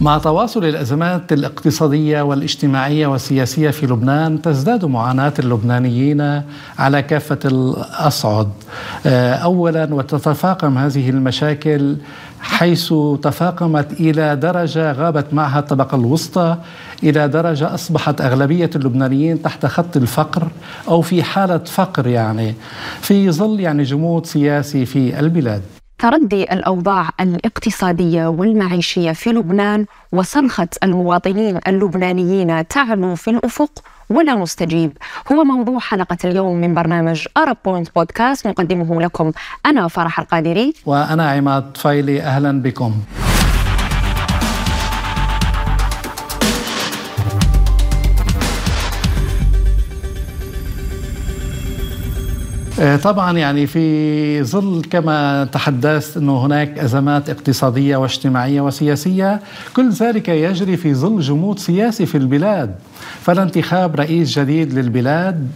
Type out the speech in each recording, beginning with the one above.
مع تواصل الأزمات الاقتصادية والاجتماعية والسياسية في لبنان تزداد معاناة اللبنانيين على كافة الأصعد. آه، اولا وتتفاقم هذه المشاكل حيث تفاقمت إلى درجة غابت معها الطبقة الوسطى إلى درجة أصبحت أغلبية اللبنانيين تحت خط الفقر أو في حالة فقر يعني في ظل يعني جمود سياسي في البلاد. تردي الأوضاع الاقتصادية والمعيشية في لبنان وصرخة المواطنين اللبنانيين تعلو في الأفق ولا مستجيب. هو موضوع حلقة اليوم من برنامج أرب بوينت بودكاست نقدمه لكم أنا فرح القادري. وأنا عماد فايلي أهلا بكم. طبعا يعني في ظل كما تحدثت إنه هناك أزمات اقتصادية واجتماعية وسياسية كل ذلك يجري في ظل جمود سياسي في البلاد. فلا انتخاب رئيس جديد للبلاد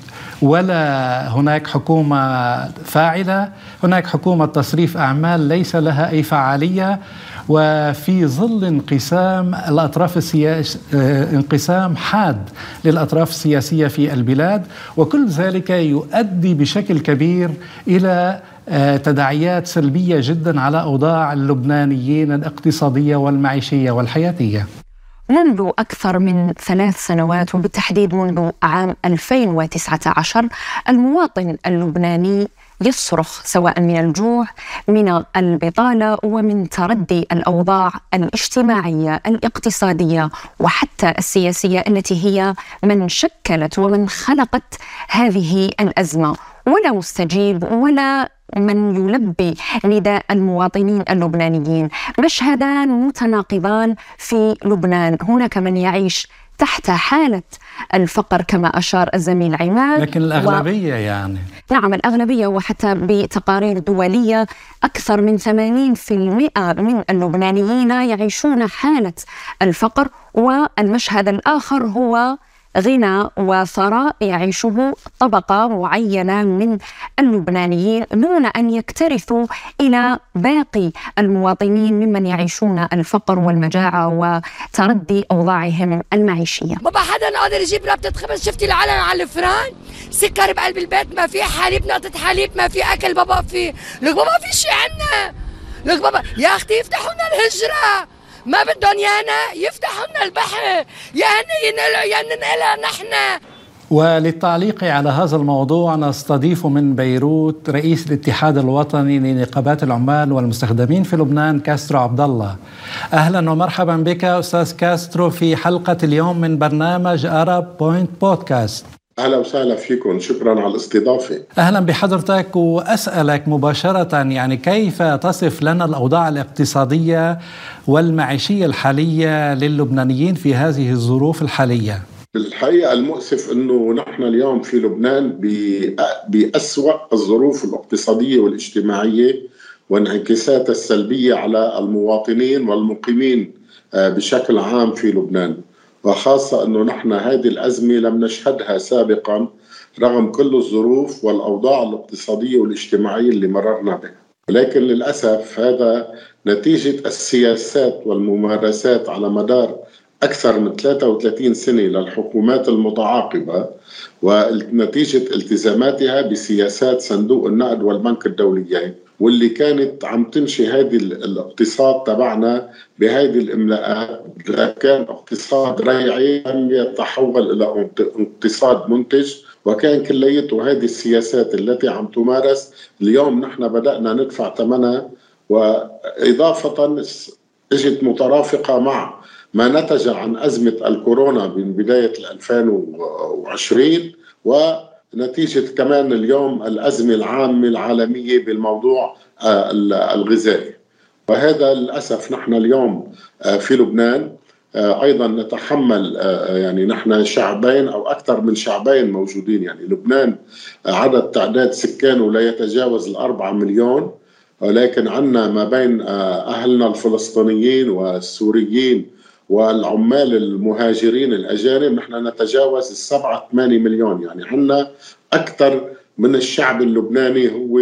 ولا هناك حكومة فاعلة هناك حكومة تصريف أعمال ليس لها أي فعالية وفي ظل انقسام الأطراف السياسيه انقسام حاد للأطراف السياسية في البلاد وكل ذلك يؤدي بشكل كبير إلى آه، تداعيات سلبية جدا على أوضاع اللبنانيين الاقتصادية والمعيشية والحياتية. منذ أكثر من ثلاث سنوات وبالتحديد منذ عام 2019 المواطن اللبناني يصرخ سواء من الجوع من البطالة ومن تردي الأوضاع الاجتماعية الاقتصادية وحتى السياسية التي هي من شكلت ومن خلقت هذه الأزمة. ولا مستجيب ولا من يلبي نداء المواطنين اللبنانيين. مشهدان متناقضان في لبنان. هناك من يعيش تحت حالة الفقر كما أشار الزميل عماد. لكن الأغلبية و... يعني. نعم الأغلبية وحتى بتقارير دولية أكثر من 80% من اللبنانيين يعيشون حالة الفقر. والمشهد الآخر هو غنى وثراء يعيشه طبقة معينة من اللبنانيين دون أن يكترثوا إلى باقي المواطنين ممن يعيشون الفقر والمجاعة وتردي أوضاعهم المعيشية. ما حدا قادر يجيب ربطة خبز. شفتي العلم على الفران؟ سكر بقلب البيت ما في حليب نقطة حليب ما في أكل. بابا في لك بابا في شيء عنا لك بابا يا أختي افتحوا لنا الهجرة. ما بدهم يانا يفتحوا لنا البحر يا ننقلها نحن وللتعليق على هذا الموضوع نستضيف من بيروت رئيس الاتحاد الوطني لنقابات العمال والمستخدمين في لبنان كاسترو عبد الله. أهلا ومرحبا بك أستاذ كاسترو في حلقة اليوم من برنامج ارب بوينت بودكاست. أهلا وسهلا فيكم. شكرا على الاستضافة. أهلا بحضرتك وأسألك مباشرة يعني كيف تصف لنا الأوضاع الاقتصادية والمعيشية الحالية للبنانيين في هذه الظروف الحالية؟ الحقيقة المؤسف إنه نحن اليوم في لبنان بأسوأ الظروف الاقتصادية والاجتماعية وانعكاساتها السلبية على المواطنين والمقيمين آه، بشكل عام في لبنان. وخاصة أنه نحن هذه الأزمة لم نشهدها سابقا رغم كل الظروف والأوضاع الاقتصادية والاجتماعية اللي مررنا بها. ولكن للأسف هذا نتيجة السياسات والممارسات على مدار أكثر من 33 سنة للحكومات المتعاقبة ونتيجة التزاماتها بسياسات صندوق النقد والبنك الدوليين. واللي كانت عم تنشي هذه الاقتصاد تبعنا بهذه الاملاءات كان اقتصاد ريعي لم يتحول إلى اقتصاد منتج وكان كليته هذه السياسات التي عم تمارس. اليوم نحن بدأنا ندفع ثمنها وإضافة إجت مترافقة مع ما نتج عن أزمة الكورونا من بداية 2020 و نتيجة كمان اليوم الأزمة العامة العالمية بالموضوع آه، الغذائي. وهذا للأسف نحن اليوم آه، في لبنان. آه، أيضا نتحمل يعني نحن شعبين أو أكثر من شعبين موجودين. يعني لبنان عدد تعداد سكانه لا يتجاوز الأربعة مليون. ولكن عندنا ما بين أهلنا الفلسطينيين والسوريين والعمال المهاجرين الأجانب نحن نتجاوز السبعة 8 مليون. يعني عندنا أكثر من الشعب اللبناني هو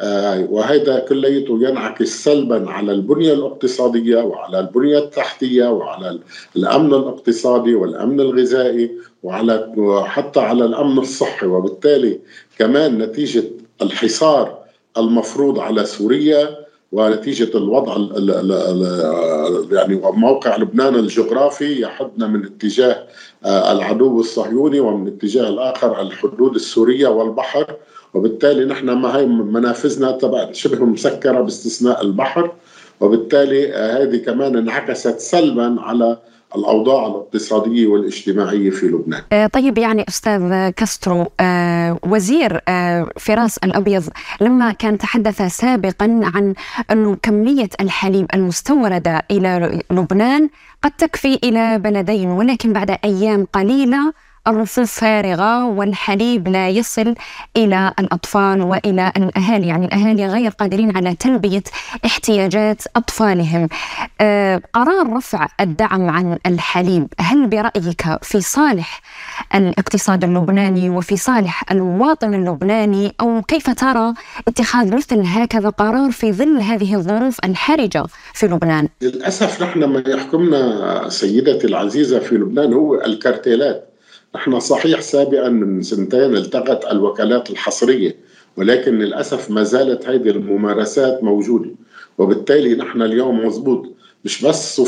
آه، وهذا كليته ينعكس سلبا على البنية الاقتصادية وعلى البنية التحتية وعلى الأمن الاقتصادي والأمن الغذائي وعلى وحتى على الأمن الصحي. وبالتالي كمان نتيجة الحصار المفروض على سوريا ونتيجة الوضع ال ال ال يعني موقع لبنان الجغرافي يحدنا من اتجاه آه، العدو الصهيوني ومن اتجاه الآخر الحدود السورية والبحر. وبالتالي نحن ما هي منافذنا تبع شبه مسكرة باستثناء البحر. وبالتالي آه، هذه كمان انعكست سلبا على الأوضاع الاقتصادية والاجتماعية في لبنان. آه، طيب يعني أستاذ كاسترو آه، وزير فراس الأبيض لما كان تحدث سابقا عن انه كمية الحليب المستوردة إلى لبنان قد تكفي إلى بلدين ولكن بعد أيام قليلة الرفوف فارغة والحليب لا يصل إلى الأطفال وإلى الأهالي. يعني الأهالي غير قادرين على تلبية احتياجات أطفالهم. آه قرار رفع الدعم عن الحليب. هل برأيك في صالح الاقتصاد اللبناني وفي صالح المواطن اللبناني؟ أو كيف ترى اتخاذ مثل هكذا قرار في ظل هذه الظروف الحرجة في لبنان؟ للأسف نحن ما يحكمنا سيدتي العزيزة في لبنان هو الكارتيلات. نحن صحيح سابقا من سنتين التقت الوكالات الحصرية ولكن للأسف ما زالت هذه الممارسات موجودة. وبالتالي نحن اليوم مضبوط مش بس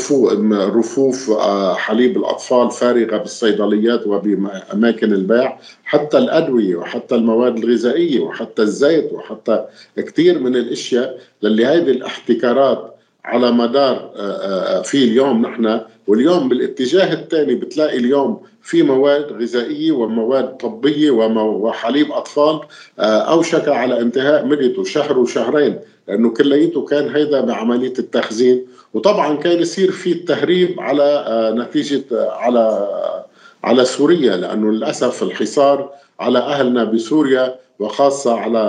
رفوف آه، حليب الأطفال فارغة بالصيدليات وبأماكن البيع حتى الأدوية وحتى المواد الغذائية وحتى الزيت وحتى كثير من الأشياء للي هذه الاحتكارات على مدار آه، آه، في اليوم نحن. واليوم بالاتجاه الثاني بتلاقي اليوم في مواد غذائية ومواد طبية وحليب أطفال آه، أوشك على انتهاء مدته شهر وشهرين لأنه كليته كان هيدا بعملية التخزين. وطبعا كان يصير في التهريب على نتيجة على على سوريا لأنه للأسف الحصار على أهلنا بسوريا وخاصة على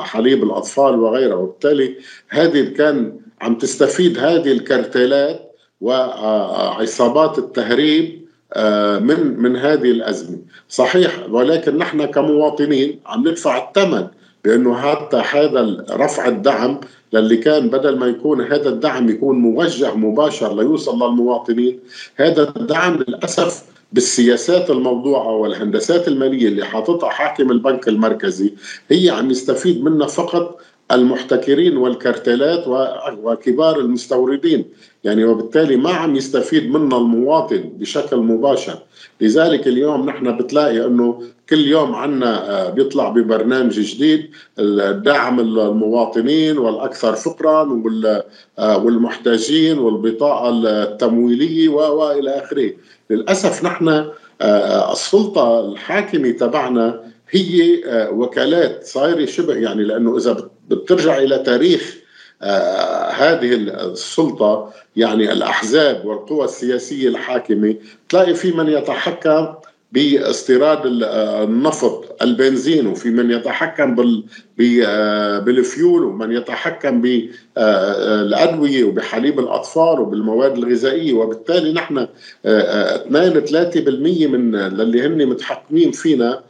حليب الأطفال وغيره. وبالتالي هذه كان عم تستفيد هذه الكرتيلات وعصابات التهريب آه، من من هذه الأزمة، صحيح ولكن نحن كمواطنين عم ندفع الثمن بأنه حتى هذا رفع الدعم للي كان بدل ما يكون هذا الدعم يكون موجه مباشر ليوصل للمواطنين، هذا الدعم للأسف بالسياسات الموضوعة والهندسات المالية اللي حاططها حاكم البنك المركزي هي عم يستفيد منها فقط المحتكرين والكارتيلات وكبار المستوردين. يعني وبالتالي ما عم يستفيد منا المواطن بشكل مباشر. لذلك اليوم نحن بتلاقي إنه كل يوم عنا آه، بيطلع ببرنامج جديد دعم المواطنين والأكثر فقرا آه، والمحتاجين والبطاقة التمويلية وإلى آخره. للأسف نحن آه، السلطة الحاكمة تبعنا هي وكالات صايرة شبه يعني لأنه إذا بترجع إلى تاريخ آه هذه السلطة يعني الأحزاب والقوى السياسية الحاكمة. تلاقي في من يتحكم باستيراد النفط البنزين وفي من يتحكم آه، بالفيول ومن يتحكم بالادويه آه، وبحليب الأطفال وبالمواد الغذائية. وبالتالي نحن 2 3% من اللي هن متحكمين فينا آه،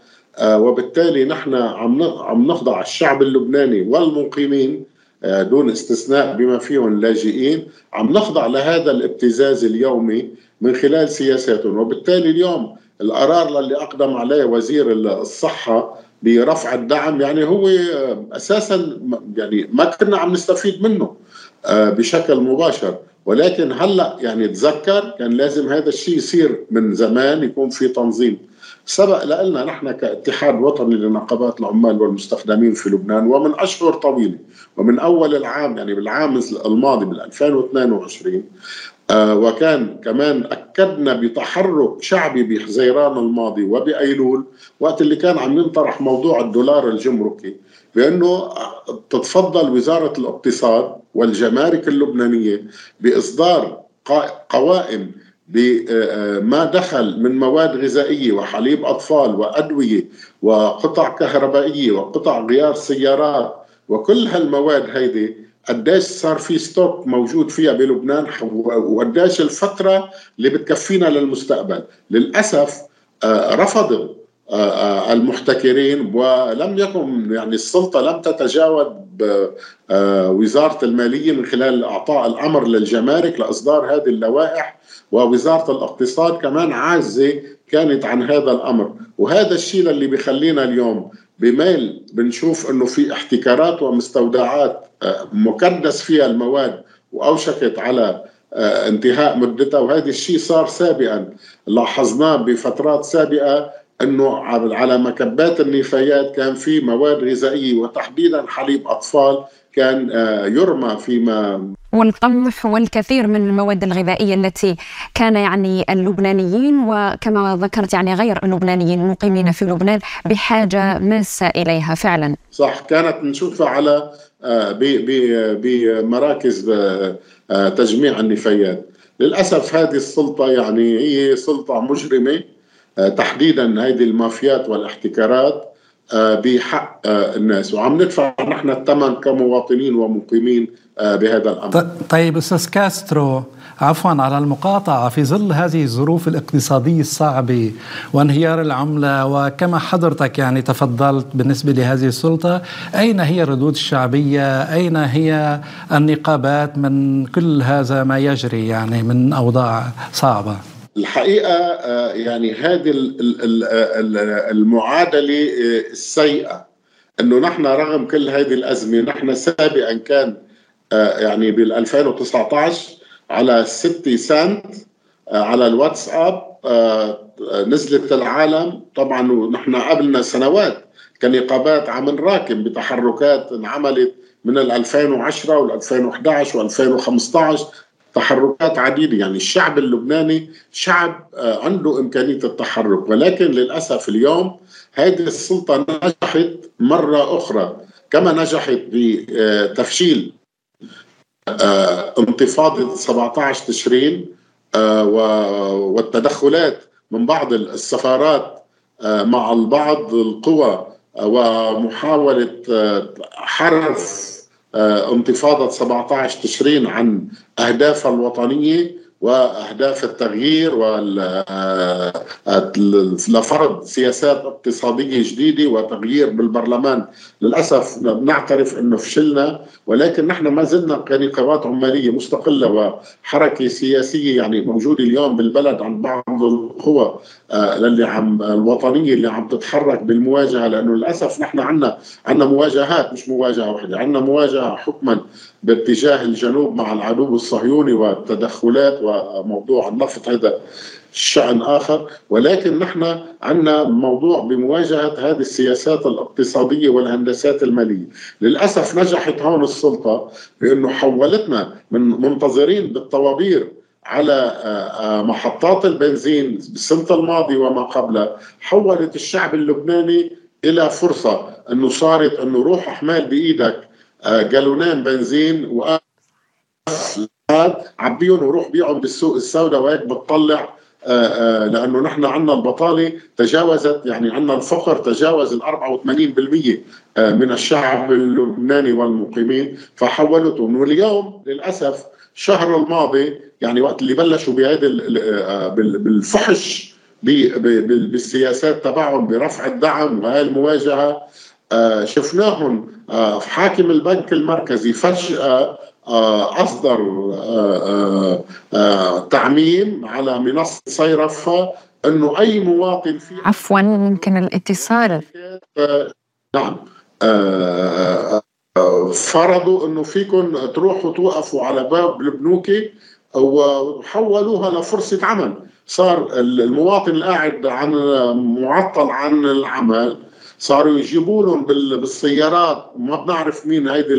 وبالتالي نحن عم عم نخضع الشعب اللبناني والمقيمين آه، دون استثناء بما فيهم اللاجئين. عم نخضع لهذا الابتزاز اليومي من خلال سياساتهم. وبالتالي اليوم القرار اللي أقدم عليه وزير الصحة برفع الدعم يعني هو آه، أساسا يعني ما كنا عم نستفيد منه بشكل مباشر. ولكن هلأ يعني تذكر كان لازم هذا الشيء يصير من زمان يكون في تنظيم. سبق لنا نحن كاتحاد وطني لنقابات العمال والمستخدمين في لبنان ومن أشهر طويلة ومن أول العام يعني بالعام الماضي بال 2022 آه وكان كمان أكدنا بتحرك شعبي بحزيران الماضي وبأيلول وقت اللي كان عم ينطرح موضوع الدولار الجمركي بأنه تتفضل وزارة الاقتصاد والجمارك اللبنانية بإصدار قوائم بما دخل من مواد غذائية وحليب أطفال وأدوية وقطع كهربائية وقطع غيار سيارات وكل هالمواد هيدي قديش صار في ستوك موجود فيها بلبنان وقديش الفترة اللي بتكفينا للمستقبل. للأسف آه، رفضوا المحتكرين ولم يكن يعني السلطة لم تتجاوب وزارة المالية من خلال إعطاء الأمر للجمارك لإصدار هذه اللوائح ووزارة الاقتصاد كمان عاجزه كانت عن هذا الأمر. وهذا الشيء اللي بيخلينا اليوم بميل بنشوف إنه في احتكارات ومستودعات مكدس فيها المواد وأوشكت على انتهاء مدتها. وهذا الشيء صار سابقا. لاحظناه بفترات سابقة إنه على مكبات النفايات كان في مواد غذائية وتحديدا حليب أطفال كان آه، يرمى فيما والقمح والكثير من المواد الغذائية التي كان يعني اللبنانيين وكما ذكرت يعني غير اللبنانيين المقيمين في لبنان بحاجة ماسة إليها فعلا. صح كانت نشوفها على آه، بمراكز آه، تجميع النفايات. للأسف هذه السلطة يعني هي سلطة مجرمة آه، تحديدا هذه المافيات والاحتكارات. آه، بحق آه، الناس. وعم ندفع نحن الثمن كمواطنين ومقيمين بهذا الأمر. طيب أستاذ كاسترو عفوا على المقاطعة في ظل هذه الظروف الاقتصادية الصعبة وانهيار العملة وكما حضرتك يعني تفضلت بالنسبة لهذه السلطة أين هي الردود الشعبية؟ أين هي النقابات من كل هذا ما يجري يعني من أوضاع صعبة؟ الحقيقة آه، يعني هذه المعادلة آه، السيئة. إنه نحن رغم كل هذه الأزمة نحن سابقا كان آه، يعني بال 2019 على 6 سنت على الواتساب نزلت العالم. طبعا ونحن قبلنا سنوات كنقابات عم نراكم بتحركات انعملت من ال 2010 وال 2011 وال 2015 تحركات عديدة. يعني الشعب اللبناني شعب آه، عنده إمكانية التحرك ولكن للأسف اليوم هذه السلطة نجحت مرة أخرى. كما نجحت بتفشيل آه، انتفاضة 17 تشرين آه، والتدخلات من بعض السفارات مع البعض القوى ومحاولة حرف آه، انتفاضة 17 تشرين عن أهدافها الوطنية وأهداف التغيير آه، لفرض سياسات اقتصادية جديدة وتغيير بالبرلمان. للأسف نعترف إنه فشلنا ولكن نحن ما زلنا كنقابات عمالية مستقلة وحركة سياسية يعني موجودة اليوم بالبلد عن بعض القوى آه، اللي عم الوطنية اللي عم تتحرك بالمواجهة لأنه للأسف نحن عندنا عندنا مواجهات مش مواجهة واحدة عندنا مواجهة حكما. باتجاه الجنوب مع العدو الصهيوني والتدخلات وموضوع النفط هذا شأن آخر. ولكن نحن عندنا موضوع بمواجهة هذه السياسات الاقتصادية والهندسات المالية. للأسف نجحت هون السلطة بأنه حولتنا من منتظرين بالطوابير على آه، آه، محطات البنزين بالسنة الماضية وما قبلها. حولت الشعب اللبناني إلى فرصة أنه صارت أنه روح أحمال بإيدك جالونين بنزين و عبيهم وروح بيعهم بالسوق السوداء وهيك بتطلع آه، آه، لأنه نحن عندنا البطالة تجاوزت يعني عندنا الفقر تجاوز ال 84% آه، من الشعب اللبناني والمقيمين فحولتهم واليوم للأسف الشهر الماضي يعني وقت اللي بلشوا بهذا بالفحش بالسياسات تبعهم برفع الدعم وهي المواجهة شفناهم حاكم البنك المركزي فجأة أصدر تعميم على منصة صيرفة أنه أي مواطن في عفوا ممكن الاتصال. نعم. فرضوا إنه فيكم تروحوا توقفوا على باب البنوك وحولوها لفرصة عمل. صار المواطن القاعد عن معطل عن العمل. صاروا يجيبوا لهم بالسيارات. ما بنعرف مين هيدي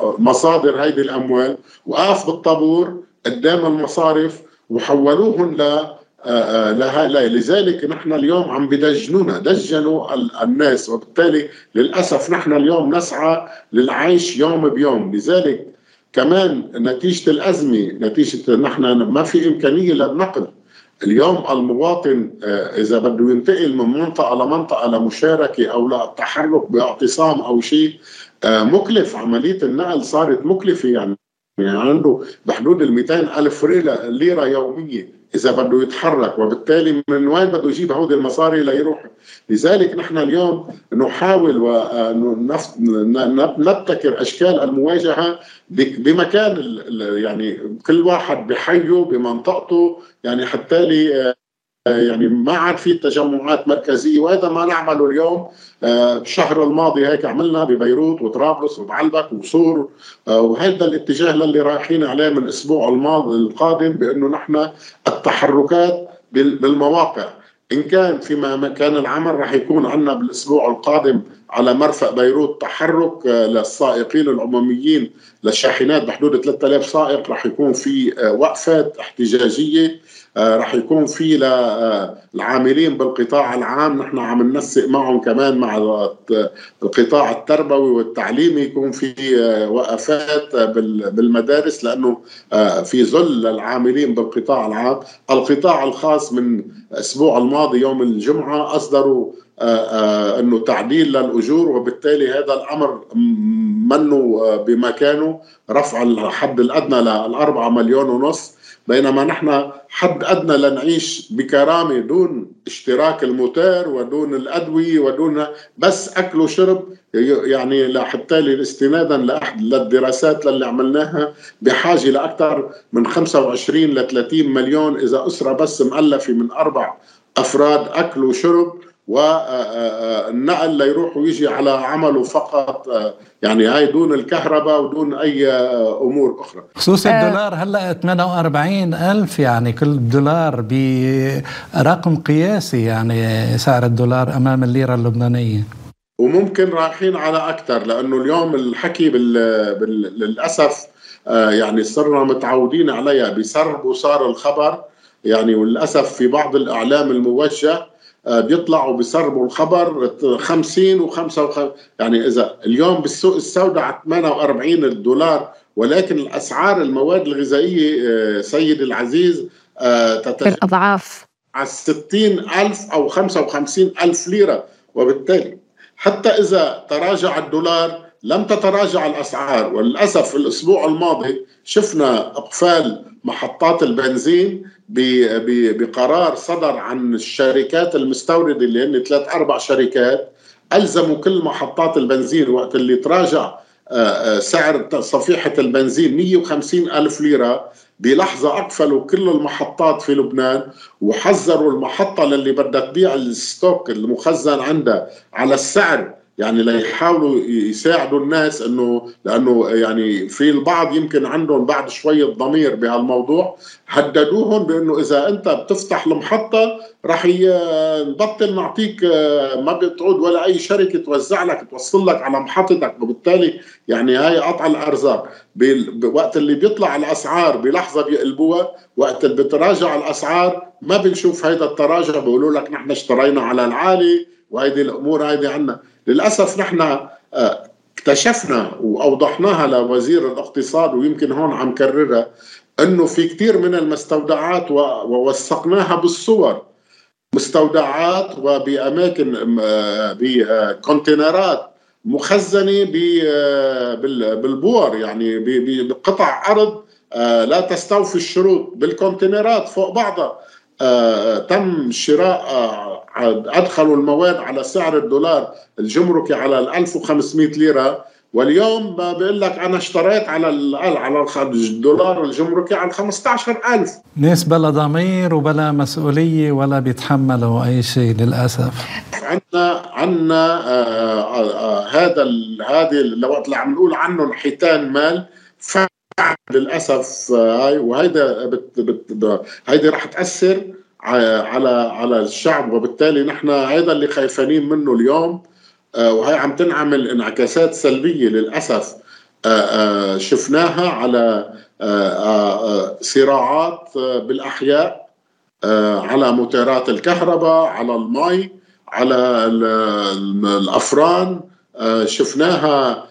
المصادر هيدي الأموال. وقف بالطابور قدام المصارف وحولوهم ل آه، آه، لذلك نحن اليوم عم بدجنونا. دجنوا الناس. وبالتالي للأسف نحن اليوم نسعى للعيش يوم بيوم. لذلك كمان نتيجة الأزمة نتيجة نحن ما في إمكانية للنقل اليوم المواطن آه، إذا بده ينتقل من منطقة لمنطقة لمشاركة أو للتحرك باعتصام أو شيء آه، مكلف. عملية النقل صارت مكلفة يعني. يعني عنده بحدود ال 200 ألف ليرة يومية. إذا بده يتحرك وبالتالي من وين بده يجيب هودي المصاري ليروح؟ لذلك نحن اليوم نحاول ونبتكر أشكال المواجهة بمكان يعني كل واحد بحيه بمنطقته يعني حتى لي يعني ما عاد في تجمعات مركزية وهذا ما نعمله اليوم. الشهر الماضي هيك عملنا ببيروت وطرابلس وبعلبك وصور وهذا الاتجاه اللي رايحين عليه من الأسبوع الماضي القادم بأنه نحن التحركات بالمواقع. إن كان فيما كان العمل راح يكون عندنا بالأسبوع القادم على مرفأ بيروت تحرك للسائقين العموميين للشاحنات بحدود 3000 سائق راح يكون في وقفات احتجاجية. آه، رح يكون في للعاملين بالقطاع العام نحن عم ننسق معهم كمان مع القطاع التربوي والتعليمي يكون في آه، وقفات بالمدارس لأنه آه، في ظل العاملين بالقطاع العام. القطاع الخاص من الأسبوع الماضي يوم الجمعة أصدروا إنه تعديل للأجور وبالتالي هذا الأمر منه بمكانه رفع الحد الأدنى للأربعة مليون ونص. بينما نحن حد أدنى لنعيش بكرامة دون اشتراك الموتور ودون الأدوية ودون بس أكل وشرب يعني لحتى استنادا لأحد للدراسات اللي عملناها بحاجة لأكثر من 25 ل 30 مليون إذا أسرة بس مؤلفة من أربع أفراد أكل وشرب. والنقل ليروح ويجي على عمله فقط يعني هاي دون الكهرباء ودون أي أمور أخرى. خصوصي آه. الدولار هلأ 48 ألف يعني كل دولار برقم قياسي يعني سعر الدولار أمام الليرة اللبنانية. وممكن رايحين على أكثر لأنه اليوم الحكي بال... بال... للأسف آه، يعني صرنا متعودين عليها. بسرب وصار الخبر يعني وللأسف في بعض الإعلام الموجه آه، بيطلعوا بيسربوا الخبر 50 و55 يعني إذا اليوم بالسوق السوداء على 48 دولار ولكن الأسعار المواد الغذائية آه، سيدي العزيز آه، تتجاوز الاضعاف على 60 ألف أو 55 ألف ليرة. وبالتالي حتى إذا تراجع الدولار لم تتراجع الأسعار. وللأسف الأسبوع الماضي شفنا إقفال محطات البنزين بقرار صدر عن الشركات المستوردة اللي هن ثلاث أربع شركات ألزموا كل محطات البنزين وقت اللي تراجع آه، آه، سعر صفيحة البنزين 150 ألف ليرة. بلحظة أقفلوا كل المحطات في لبنان وحذروا المحطة للي بدها تبيع الستوك المخزن عندها على السعر يعني ليحاولوا يساعدوا الناس إنه لأنه يعني في البعض يمكن عندهم بعد شوية ضمير بهالموضوع هددوهم بإنه إذا أنت بتفتح المحطة راح نبطل نعطيك ما بتعود ولا أي شركة توزع لك توصل لك على محطتك وبالتالي يعني هاي قطع الأرزاق. وقت اللي بيطلع الأسعار بلحظة بيقلبوها وقت اللي بتراجع الأسعار ما بنشوف هيدا التراجع بيقولوا لك نحن اشترينا على العالي وهيدي الأمور هيدي عندنا للأسف نحن آه، اكتشفنا وأوضحناها لوزير الاقتصاد ويمكن هون عم كررها إنه في كثير من المستودعات ووثقناها بالصور. مستودعات وبأماكن آه، بكونتينرات مخزنة آه، بالبور يعني بقطع أرض لا تستوفي الشروط بالكونتينرات فوق بعضها. تم شراء أدخلوا المواد على سعر الدولار الجمركي على ال 1500 ليرة. واليوم بقول لك أنا اشتريت على على الدولار الجمركي على 15000 ناس بلا ضمير وبلا مسؤولية ولا بيتحملوا أي شيء للأسف. عندنا عندنا آه، آه، آه، هذا هذه وقت اللي عم نقول عنه انحيتان مال. للأسف هاي وهيدا هيدي رح تأثر. على على الشعب وبالتالي نحن هذا اللي خايفانين منه اليوم. آه، وهي عم تنعمل انعكاسات سلبية للأسف آه، آه، شفناها على صراعات بالأحياء على موتورات الكهرباء على المي على الأفران. شفناها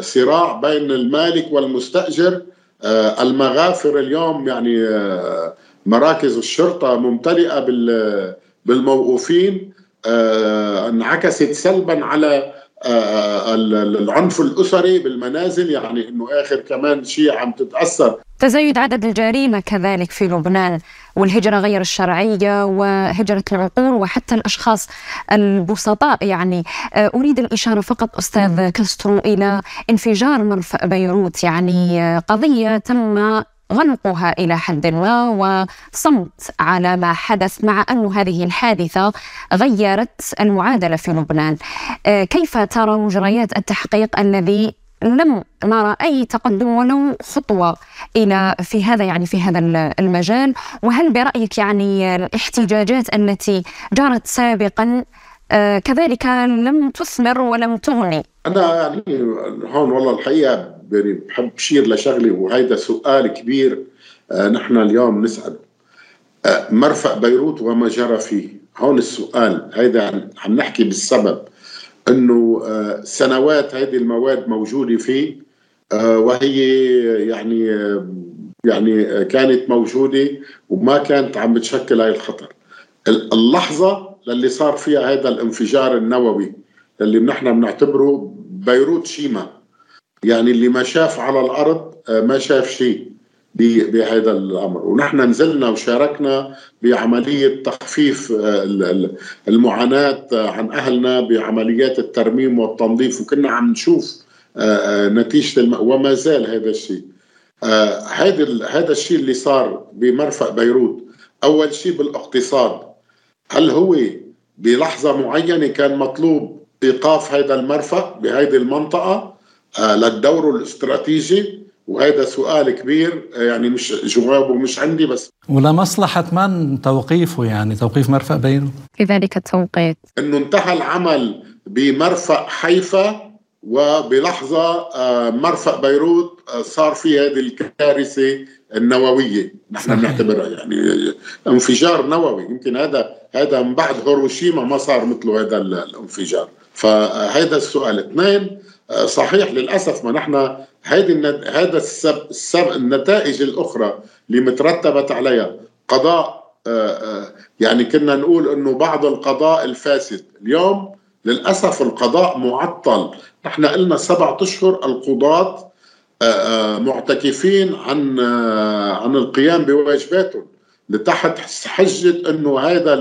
صراع بين المالك والمستأجر. المغافر اليوم يعني مراكز الشرطة ممتلئة بالموقوفين آه، انعكست سلبا على العنف الأسري بالمنازل يعني إنه آخر كمان شيء عم تتأثر. تزايد عدد الجريمة كذلك في لبنان والهجرة غير الشرعية وهجرة العقول وحتى الأشخاص البسطاء. يعني آه، أريد الإشارة فقط أستاذ كاسترو إلى انفجار مرفأ بيروت. يعني آه، قضية تم غلقها إلى حد ما وصمت على ما حدث مع أن هذه الحادثة غيرت المعادلة في لبنان. آه، كيف ترى مجريات التحقيق الذي لم نرى أي تقدم ولو خطوة إلى في هذا يعني في هذا المجال؟ وهل برأيك يعني الاحتجاجات التي جرت سابقا آه، كذلك لم تثمر ولم تغني؟ أنا يعني هون والله الحقيقة يعني بحب اشير لشغله وهيدا سؤال كبير آه نحن اليوم نسأل. آه مرفأ بيروت وما جرى فيه. هون السؤال هيدا عم نحكي بالسبب إنه آه سنوات هذه المواد موجودة فيه وهي يعني يعني كانت موجودة وما كانت عم بتشكل هاي الخطر. اللحظة اللي صار فيها هذا الانفجار النووي اللي نحن بنعتبره بيروت شيما. يعني اللي ما شاف على الأرض آه، ما شاف شيء بهذا الأمر. ونحن نزلنا وشاركنا بعملية تخفيف آه، المعاناة آه، عن أهلنا بعمليات الترميم والتنظيف وكنا عم نشوف نتيجة الم... وما زال هذا الشيء. هذا هذا الشيء اللي صار بمرفأ بيروت. أول شيء بالاقتصاد. هل هو بلحظة معينة كان مطلوب إيقاف هذا المرفأ بهذه المنطقة؟ للدور الاستراتيجي وهذا سؤال كبير آه، يعني مش جوابه مش عندي بس ولمصلحة من توقيفه يعني توقيف مرفأ بيروت كذلك التوقيت. إنه انتهى العمل بمرفأ حيفا وبلحظة آه، مرفأ بيروت صار في هذه الكارثة النووية. نحن بنعتبرها يعني انفجار نووي. يمكن هذا هذا من بعد هيروشيما ما صار مثله هذا الانفجار. فهذا السؤال. اثنين آه، صحيح للأسف ما نحن هذه هذا السب النتائج الأخرى اللي مترتبت عليها قضاء آه، آه، يعني كنا نقول إنه بعض القضاء الفاسد. اليوم للأسف القضاء معطل. نحن قلنا سبعة أشهر القضاة معتكفين عن عن القيام بواجباتهم لتحت حجة إنه هذا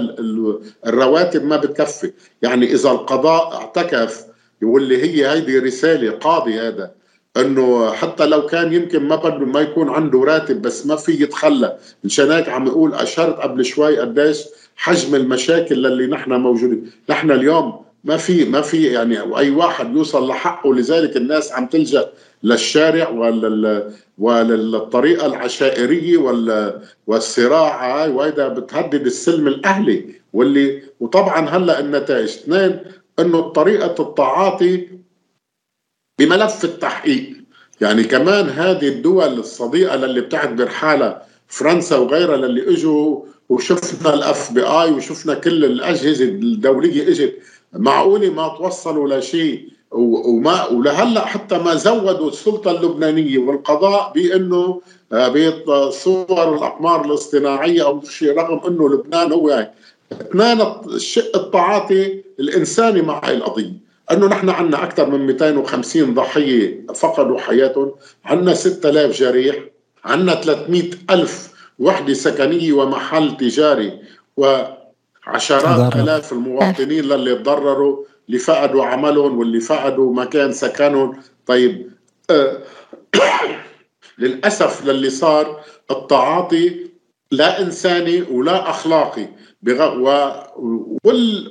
الرواتب ما بتكفي. يعني إذا القضاء اعتكف واللي هي هيدي رسالة قاضي هذا إنه حتى لو كان يمكن ما بده ما يكون عنده راتب بس ما في يتخلى. مشان هيك عم يقول أشرت قبل شوي قديش حجم المشاكل اللي نحن موجودين. نحن اليوم ما في ما في يعني أي واحد يوصل لحقه لذلك الناس عم تلجأ للشارع ولل وللطريقة العشائرية وال والصراع وهذا بتهدد السلم الأهلي واللي وطبعا هلأ النتائج. اثنين إنه طريقة التعاطي بملف التحقيق. يعني كمان هذه الدول الصديقة للي بتعتبر حالها فرنسا وغيرها للي إجوا وشفنا الاف بي اي وشفنا كل الأجهزة الدولية إجت. معقولة ما توصلوا لشيء؟ وما ولهلأ حتى ما زودوا السلطة اللبنانية والقضاء بإنه آه، بصور الأقمار الاصطناعية أو شيء رغم إنه لبنان هو اثنان الشق التعاطي الإنساني مع هاي القضية. أنه نحن عندنا أكثر من 250 ضحية فقدوا حياتهم عندنا 6000 جريح عندنا 300 ألف وحدة سكنية ومحل تجاري وعشرات آلاف المواطنين للي تضرروا اللي فقدوا عملهم واللي فقدوا مكان سكنهم. طيب آه للأسف للي صار التعاطي لا إنساني ولا أخلاقي.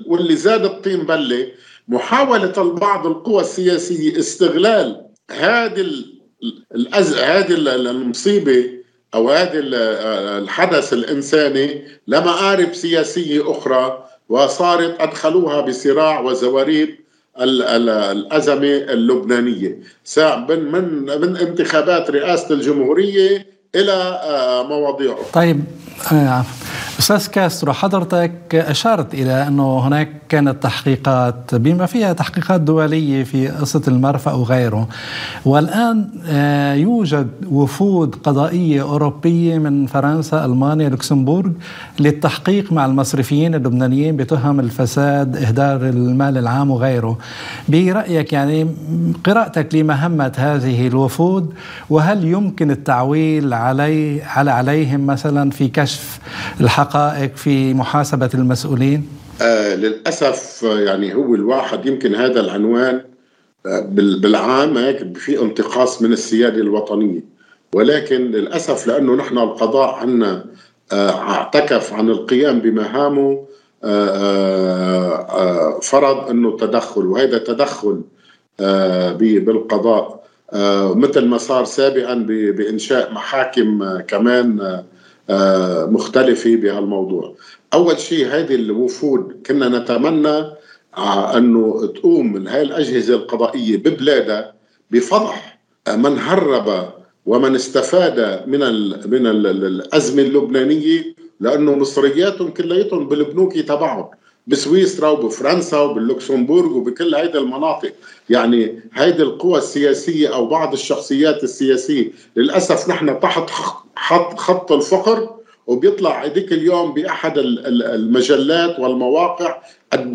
واللي زاد الطين بله محاولة بعض القوى السياسية استغلال هذه الأز... هذه المصيبة أو هذا الحدث الإنساني لمآرب سياسية أخرى وصارت أدخلوها بصراع وزواريب الأزمة اللبنانية. من من من انتخابات رئاسة الجمهورية إلى آه، مواضيع طيب أستاذ كاسترو حضرتك أشرت إلى أنه هناك كانت تحقيقات بما فيها تحقيقات دولية في قصة المرفأ وغيره. والآن آه، يوجد وفود قضائية أوروبية من فرنسا ألمانيا لوكسمبورغ للتحقيق مع المصرفيين اللبنانيين بتهم الفساد إهدار المال العام وغيره. برأيك يعني قراءتك لمهمة هذه الوفود وهل يمكن التعويل علي على عليهم مثلا في كشف الحقائق في محاسبة المسؤولين؟ آه للأسف يعني هو الواحد يمكن هذا العنوان آه بالعام هيك في انتقاص من السيادة الوطنية. ولكن للأسف لأنه نحن القضاء عنا آه اعتكف عن القيام بمهامه آه, آه،, آه، فرض أنه تدخل. وهذا تدخل آه، بالقضاء. مثل ما صار سابقا بإنشاء محاكم كمان آه، مختلفة بهالموضوع. أول شيء هذه الوفود كنا نتمنى آه، أنه تقوم هاي الأجهزة القضائية ببلادها بفضح من هرب ومن استفاد من من الأزمة اللبنانية لأنه مصرياتهم كلياتهم بالبنوك تبعهم. بسويسرا وبفرنسا وباللوكسمبورغ وبكل هيدي المناطق. يعني هيدي القوى السياسية أو بعض الشخصيات السياسية. للأسف نحن تحت خط, خط الفقر وبيطلع هذيك اليوم بأحد المجلات والمواقع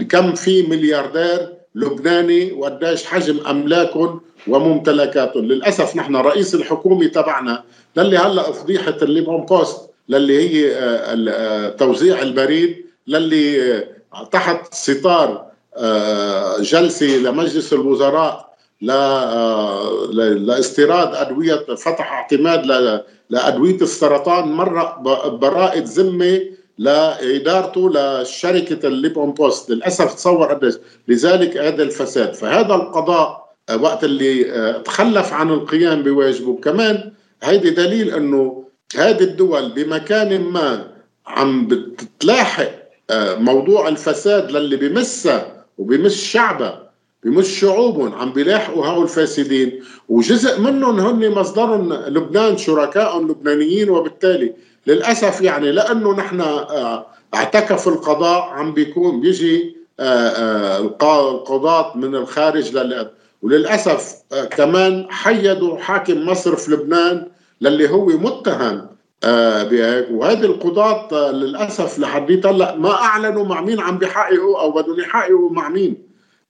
كم في ملياردير لبناني وقديش حجم أملاكهم وممتلكاتهم للأسف نحن رئيس الحكومة تبعنا للي هلأ فضيحة الليبان بوست للي هي آه، آه، توزيع البريد للي تحت ستار آه، جلسه لمجلس الوزراء آه، لاستيراد أدوية فتح اعتماد لأدوية السرطان مرق براءة ذمة لإدارته لشركة الليبان بوست. للأسف تصور قديش لذلك هذا الفساد. فهذا القضاء آه، وقت اللي تخلف عن القيام بواجبه. كمان هيدي دليل إنه هذه الدول بمكان ما عم بتلاحق موضوع الفساد للي بمسها وبمس شعبها بمس شعوبهم عم بيلاحقوا هؤلاء الفاسدين. وجزء منهم هن مصدرهم لبنان شركائهم لبنانيين وبالتالي للأسف يعني لأنه نحن آه، اعتكف القضاء عم بيكون بيجي آه، آه، القضاة من الخارج وللأسف كمان حيدوا حاكم مصرف لبنان للي هو متهم وهذه القضاة آه للأسف لحد هلا ما أعلنوا مع مين عم بيحققوا أو بدهم يحققوا مع مين.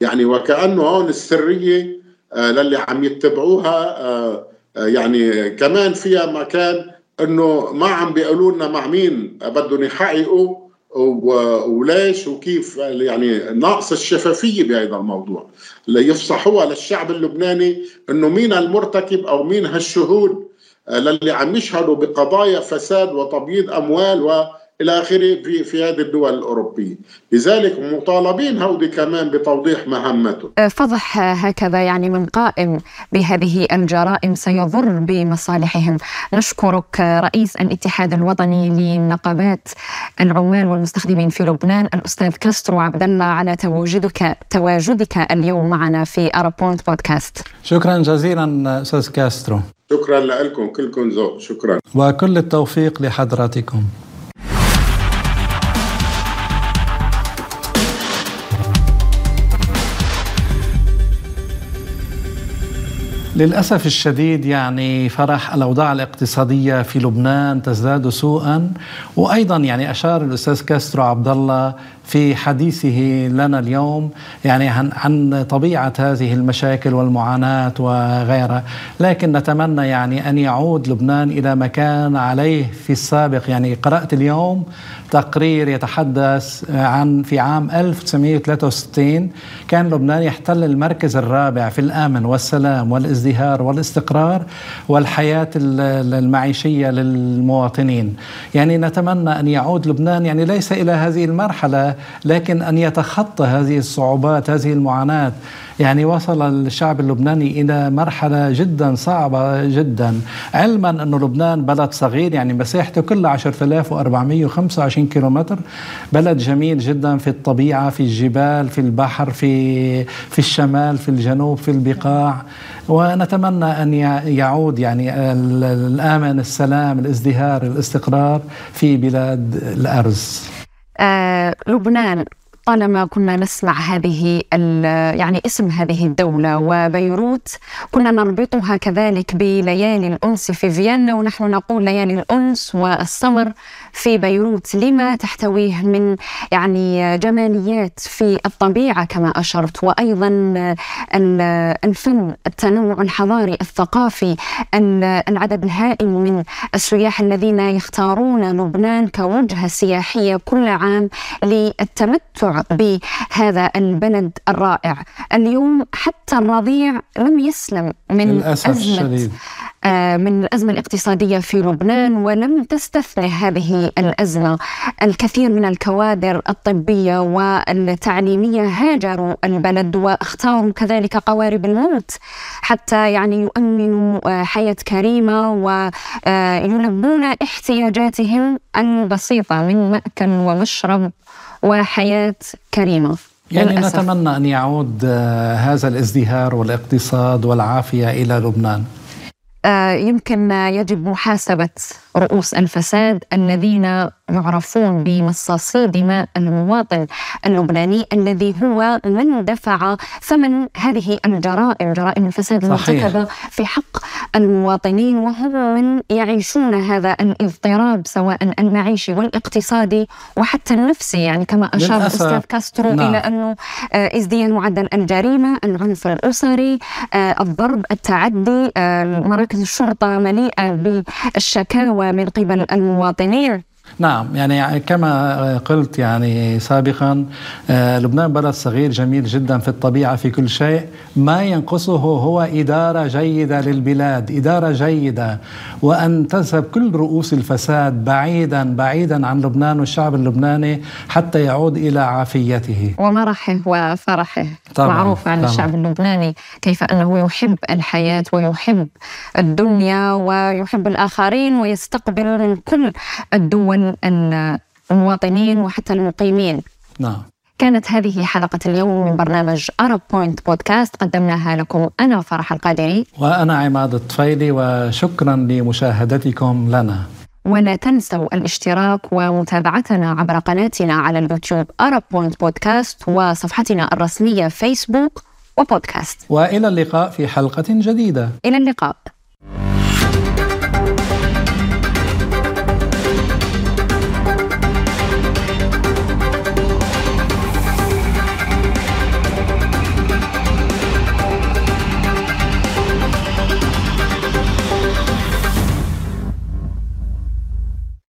يعني وكأنه هون السرية آه للي عم يتبعوها آه آه يعني كمان فيها مكان إنه ما عم بيقولوا لنا مع مين بدهم يحققوا وليش وكيف يعني ناقص الشفافية بهذا الموضوع. ليفصحوها للشعب اللبناني إنه مين المرتكب أو مين هالشهود للي عم يشهدوا بقضايا فساد وتبييض أموال وإلى آخره في في هذه الدول الأوروبية، لذلك مطالبين هودي كمان بتوضيح مهمته. أه، فضح هكذا يعني من قائم بهذه الجرائم سيضر بمصالحهم. نشكرك رئيس الاتحاد الوطني للنقابات العمال والمستخدمين في لبنان الأستاذ كاسترو عبد الله على تواجدك تواجدك اليوم معنا في أرب بوينت بودكاست. شكرا جزيلا أستاذ كاسترو. شكرا لكم كلكم ذوق شكرا. وكل التوفيق لحضراتكم. للأسف الشديد يعني فرح الأوضاع الاقتصادية في لبنان تزداد سوءا وأيضا يعني أشار الأستاذ كاسترو عبد الله في حديثه لنا اليوم يعني عن عن طبيعة هذه المشاكل والمعاناة وغيرها، لكن نتمنى يعني أن يعود لبنان إلى ما كان عليه في السابق، يعني قرأت اليوم تقرير يتحدث عن في عام 1963 كان لبنان يحتل المركز الرابع في الأمن والسلام والازدهار والاستقرار والحياة المعيشية للمواطنين، يعني نتمنى أن يعود لبنان يعني ليس إلى هذه المرحلة لكن أن يتخطى هذه الصعوبات هذه المعاناة. يعني وصل الشعب اللبناني إلى مرحلة جدا صعبة جدا. علما أن لبنان بلد صغير يعني مساحته كلها 10425 كيلومتر. بلد جميل جدا في الطبيعة في الجبال في البحر في في الشمال في الجنوب في البقاع. ونتمنى أن يعود يعني الآمن السلام الازدهار الاستقرار في بلاد الأرز. آه، لبنان طالما كنا نسمع هذه يعني اسم هذه الدولة وبيروت كنا نربطها كذلك بليالي الأنس في فيينا ونحن نقول ليالي الأنس والسمر في بيروت. لما تحتويه من يعني جماليات في الطبيعة كما أشرت وأيضا الفن التنوع الحضاري الثقافي العدد الهائل من السياح الذين يختارون لبنان كوجهة سياحية كل عام للتمتع بهذا البلد الرائع. اليوم حتى الرضيع لم يسلم من للأسف أزمة الشديد. آه، من الأزمة الاقتصادية في لبنان ولم تستثني هذه الأزمة. الكثير من الكوادر الطبية والتعليمية هاجروا البلد واختاروا كذلك قوارب الموت حتى يعني يؤمنوا آه، حياة كريمة ويلبون آه، احتياجاتهم البسيطة من مأكل ومشرب. وحياة كريمة يعني للأسف. نتمنى أن يعود هذا الازدهار والاقتصاد والعافية إلى لبنان آه، يمكن يجب محاسبة رؤوس الفساد الذين يعرفون بمصاصي دماء المواطن اللبناني الذي هو من دفع ثمن هذه الجرائم جرائم الفساد المرتكبة في حق المواطنين وهم من يعيشون هذا الاضطراب سواء المعيشي والاقتصادي وحتى النفسي يعني كما أشار الأستاذ كاسترو نعم. إلى أنه آه، ازدياد معدل الجريمة العنف الأسري آه، الضرب التعدي مراكز الشرطة مليئة بالشكاوى من قبل المواطنين. نعم يعني كما قلت يعني سابقا آه، لبنان بلد صغير جميل جدا في الطبيعة في كل شيء. ما ينقصه هو إدارة جيدة للبلاد إدارة جيدة. وأن تذهب كل رؤوس الفساد بعيدا بعيدا عن لبنان والشعب اللبناني حتى يعود إلى عافيته. ومرحه وفرحه. طبعا معروف عن طبعا. الشعب اللبناني كيف أنه يحب الحياة ويحب الدنيا ويحب الآخرين ويستقبل من كل الدول المواطنين وحتى المقيمين. نعم. كانت هذه حلقة اليوم من برنامج أرب بوينت بودكاست قدمناها لكم أنا فرح القادري. وأنا عماد الطفيلي وشكرا لمشاهدتكم لنا. ولا تنسوا الاشتراك ومتابعتنا عبر قناتنا على اليوتيوب أرب بوينت بودكاست وصفحتنا الرسمية فيسبوك وبودكاست وإلى اللقاء في حلقة جديدة. إلى اللقاء.